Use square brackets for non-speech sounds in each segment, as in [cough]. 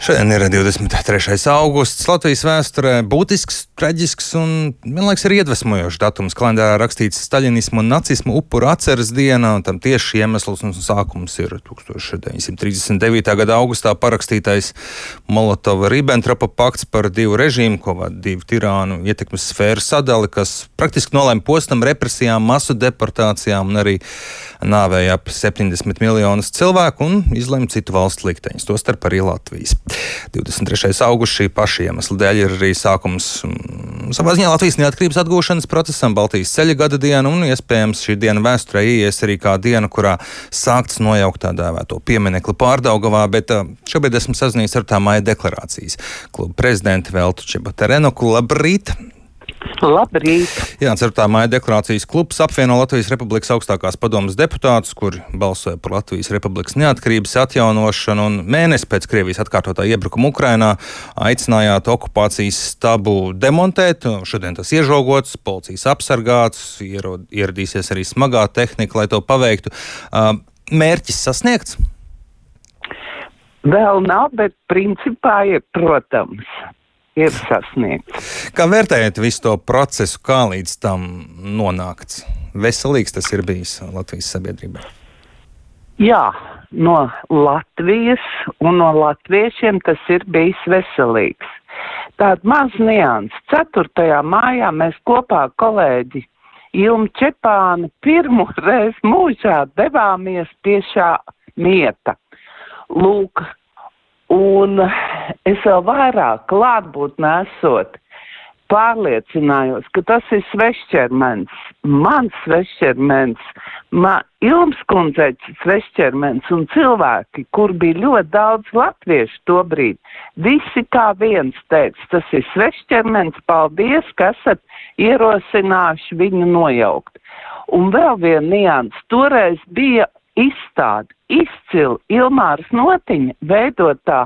Šodien ir 23. augusts. Latvijas vēsturē būtisks, traģisks un vienlaikus arī iedvesmojošs datums. Kalendārā rakstīts staļinismu un nacismu upuru atceres diena, un tam tieši iemesls un sākums ir 1939. gada augustā parakstītais Molotova-Ribbentropa pakts par divu režīmu, ko vada divu tirānu ietekmes sfēru sadali, kas praktiski nolēma postam represijām, masu deportācijām un arī nāvēja ap 70 miljonus cilvēku un izlēma citu valstu likteņus, tostarp arī Latvijas. 23. augusts šī paša iemesla dēļ ir arī sākums mm, savā ziņā Latvijas neatkarības atgūšanas procesam, Baltijas ceļa gada diena, un iespējams šī diena vēsturē ies arī kā diena, kurā sākts nojaukt tā dēvēto pieminekli pārdaugavā, bet uh, šobrīd esmu sazinājies ar tā māja deklarācijas klubu prezidentu Veltu Čebaterenoku. Labrīt! Labrīt! Jā, 4. maija deklarācijas klubs apvieno Latvijas Republikas augstākās padomas deputātus, kuri balsoja par Latvijas Republikas neatkarības atjaunošanu un mēnesi pēc Krievijas atkārtotā iebrukuma Ukrainā aicinājāt okupācijas stabu demontēt. Šodien tas iežogots, policijas apsargāts, ieradīsies arī smagā tehnika, lai to paveiktu. Mērķis sasniegts? Vēl nav, bet principā ir, protams ir sasniegts. Kā vērtējat visu to procesu, kā līdz tam nonākts? Veselīgs tas ir bijis Latvijas sabiedrībā. Jā, no Latvijas un no latviešiem tas ir bijis veselīgs. Tāda maz nians. 4. mājā mēs kopā kolēģi Ilmu Čepānu pirmo [laughs] reizi mūžā devāmies pie šā mieta. Lūk, Un es vēl vairāk klātbūtnē esot pārliecinājos, ka tas ir svešķermens, mans svešķermens, man Ilmskundzēts svešķermens un cilvēki, kur bija ļoti daudz latviešu to brīdi, visi kā viens teica, tas ir svešķermens, paldies, ka esat ierosinājuši viņu nojaukt. Un vēl viena nians, toreiz bija izstāde, izcili Ilmāras notiņa veidotā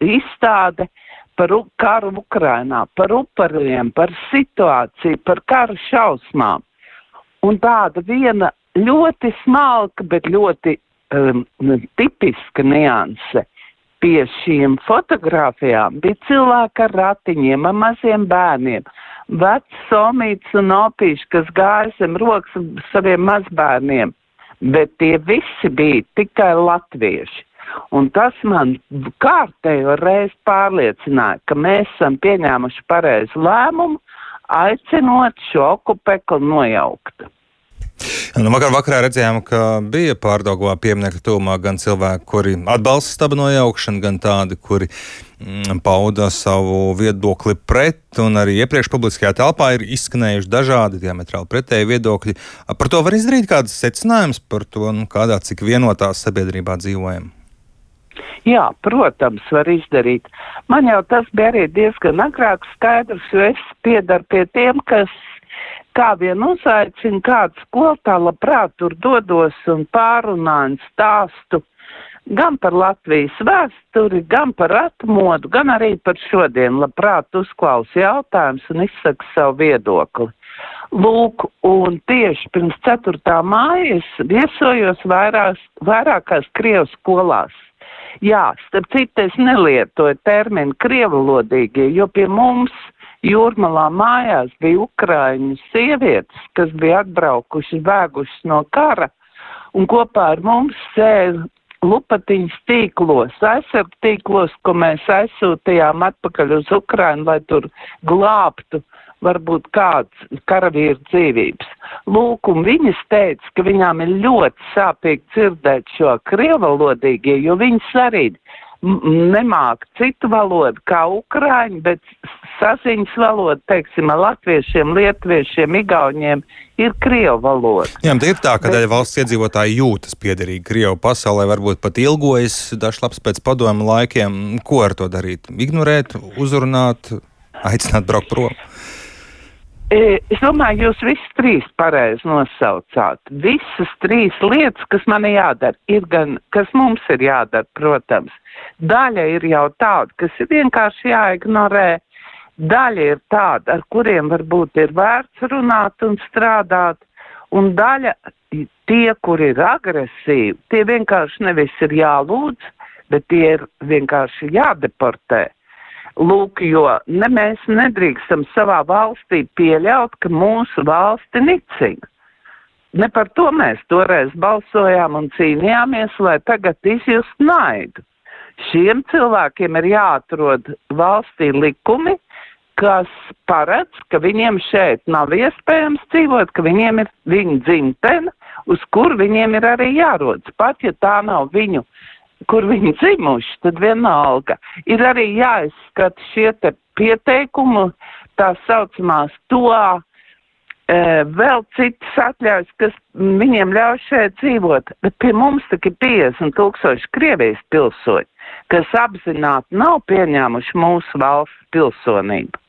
izstāde par karu Ukrainā, par upuriem, par situāciju, par karu šausmām. Un tāda viena ļoti smalka, bet ļoti um, tipiska nianse pie šīm fotografijām bija cilvēki ar ratiņiem, ar maziem bērniem, vecs somīts un opīši, kas gāja zem rokas saviem mazbērniem bet tie visi bija tikai latvieši. Un tas man kārtējo reizi pārliecināja, ka mēs esam pieņēmuši pareizu lēmumu, aicinot šo okupeklu nojaukt. Nu, vakar vakarā redzējām, ka bija pārdagā pieminiekta tūmā gan cilvēki, kuri atbalsta stabu nojaukšanu, gan tādi, kuri mm, pauda savu viedokli pret, arī iepriekš publiskajā telpā ir izskanējuši dažādi diametrāli pretēji viedokļi. Par to var izdarīt kādas secinājumus par to, nu, kādā cik vienotā sabiedrībā dzīvojam. Jā, protams, var izdarīt. Man jau tas bija arī diezgan agrāk skaidrs, jo es piedaru pie tiem, kas kā vien uzaicina kādu skolotāju, labprāt tur dodos un pārunāju stāstu gan par Latvijas vēsturi, gan par atmodu, gan arī par šodien. Labprāt uzklausu jautājumus un izsaka savu viedokli. Lūk, un tieši pirms 4. mājas viesojos vairās, vairākās Krievijas skolās. Jā, starp citu, es nelietoju terminu krievalodīgie, jo pie mums Jūrmalā mājās bija ukraiņu sievietes, kas bija atbraukušas, bēgušas no kara, un kopā ar mums sēž lupatiņas tīklos, aizsargu tīklos, ko mēs aizsūtījām atpakaļ uz Ukrainu, lai tur glābtu varbūt kāds karavīru dzīvības. Lūk, un viņas teica, ka viņām ir ļoti sāpīgi dzirdēt šo krievalodīgie, jo viņas arī nemāk citu valodu kā ukrāņi, bet saziņas valoda, teiksim, ar latviešiem, lietuviešiem, igauņiem ir krievu valoda. Jā, bet ir tā, ka daļa valsts iedzīvotāji jūtas piederīgi krievu pasaulē, varbūt pat ilgojas dažlaps pēc padomu laikiem. Ko ar to darīt? Ignorēt, uzrunāt, aicināt braukt prom? Es domāju, jūs visus trīs pareizi nosaucāt. Visas trīs lietas, kas man jādara, ir gan, kas mums ir jādara, protams. Daļa ir jau tāda, kas ir vienkārši jāignorē, Daļa ir tāda, ar kuriem varbūt ir vērts runāt un strādāt, un daļa tie, kur ir agresīvi, tie vienkārši nevis ir jālūdz, bet tie ir vienkārši jādeportē. Lūk, jo ne mēs nedrīkstam savā valstī pieļaut, ka mūsu valsti nicina. Ne par to mēs toreiz balsojām un cīnījāmies, lai tagad izjust naidu. Šiem cilvēkiem ir jāatrod valstī likumi, kas paredz, ka viņiem šeit nav iespējams dzīvot, ka viņiem ir viņa dzimtene, uz kur viņiem ir arī jārodas. Pat ja tā nav viņu, kur viņi dzimuši, tad vienalga ir arī jāizskata šie te pieteikumu, tā saucamās to e, vēl citas atļaujas, kas viņiem ļauj šeit dzīvot. Bet pie mums tik ir 50 tūkstoši Krievijas pilsoņi, kas apzināti nav pieņēmuši mūsu valsts pilsonību.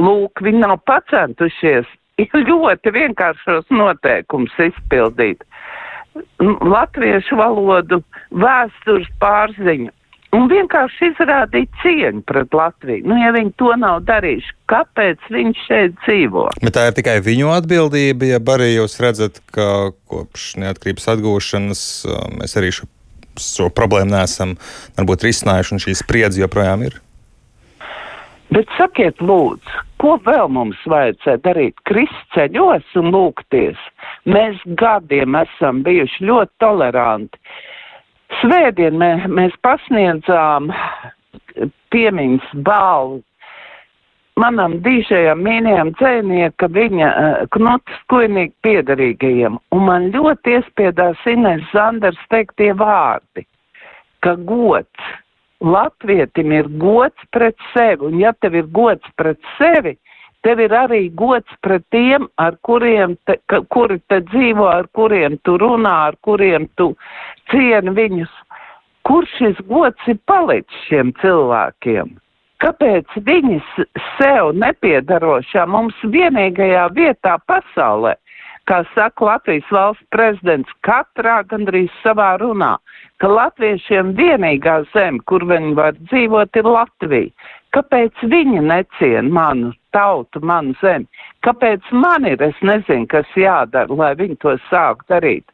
Lūk, viņi nav pacentušies [laughs] ļoti vienkāršos noteikumus izpildīt. Latviešu valodu, vēstures pārziņu. Un vienkārši izrādīt cieņu pret Latviju. Nu, ja viņi to nav darījuši, kāpēc viņi šeit dzīvo? Bet tā ir tikai viņu atbildība, ja arī jūs redzat, ka kopš neatkarības atgūšanas mēs arī šo, šo problēmu neesam varbūt risinājuši, un šī spriedze joprojām ir. Bet sakiet, lūdzu, ko vēl mums vajadzēja darīt? Krist ceļos un lūgties. Mēs gadiem esam bijuši ļoti toleranti. Svētdien mē, mēs pasniedzām piemiņas balvu manam dīžajam mīnījam dzēnieka viņa uh, Knutas Kuinīgi piedarīgajiem. Un man ļoti iespiedās Ines Zanders teiktie vārdi, ka gods latvietim ir gods pret sevi, un ja tev ir gods pret sevi, tev ir arī gods pret tiem, ar kuriem te, ka, kuri te dzīvo, ar kuriem tu runā, ar kuriem tu cieni viņus. Kur šis gods ir palicis šiem cilvēkiem? Kāpēc viņi sev nepiedarošā mums vienīgajā vietā pasaulē, kā saka Latvijas valsts prezidents katrā gandrīz savā runā, ka latviešiem vienīgā zeme, kur viņi var dzīvot, ir Latvija. Kāpēc viņi necien manu tautu, manu zemi? Kāpēc man ir, es nezinu, kas jādara, lai viņi to sāk darīt?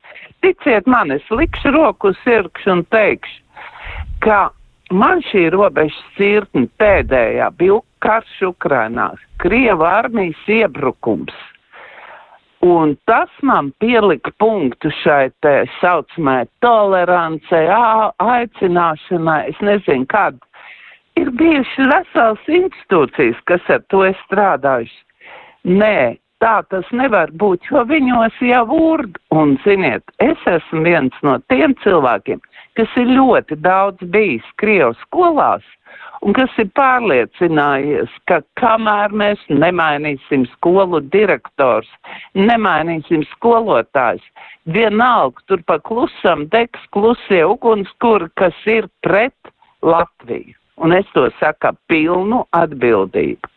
Ticiet man, es likšu roku sirkšu un teikšu, ka man šī robežas cirtne pēdējā bija karš Ukrainās, Krieva armijas iebrukums Un tas man pielika punktu šai tā saucamai tolerancei, aicināšanai, es nezinu, kad. Ir bijušas vesels institūcijas, kas ar to ir strādājušas. Nē, tā tas nevar būt, jo viņos jau urd. Un, ziniet, es esmu viens no tiem cilvēkiem, kas ir ļoti daudz bijis Krievijas skolās un kas ir pārliecinājies, ka kamēr mēs nemainīsim skolu direktors, nemainīsim skolotājs, vienalga tur pa klusam degs klusie ugunskuri, kas ir pret Latviju. Un es to saku pilnu atbildību.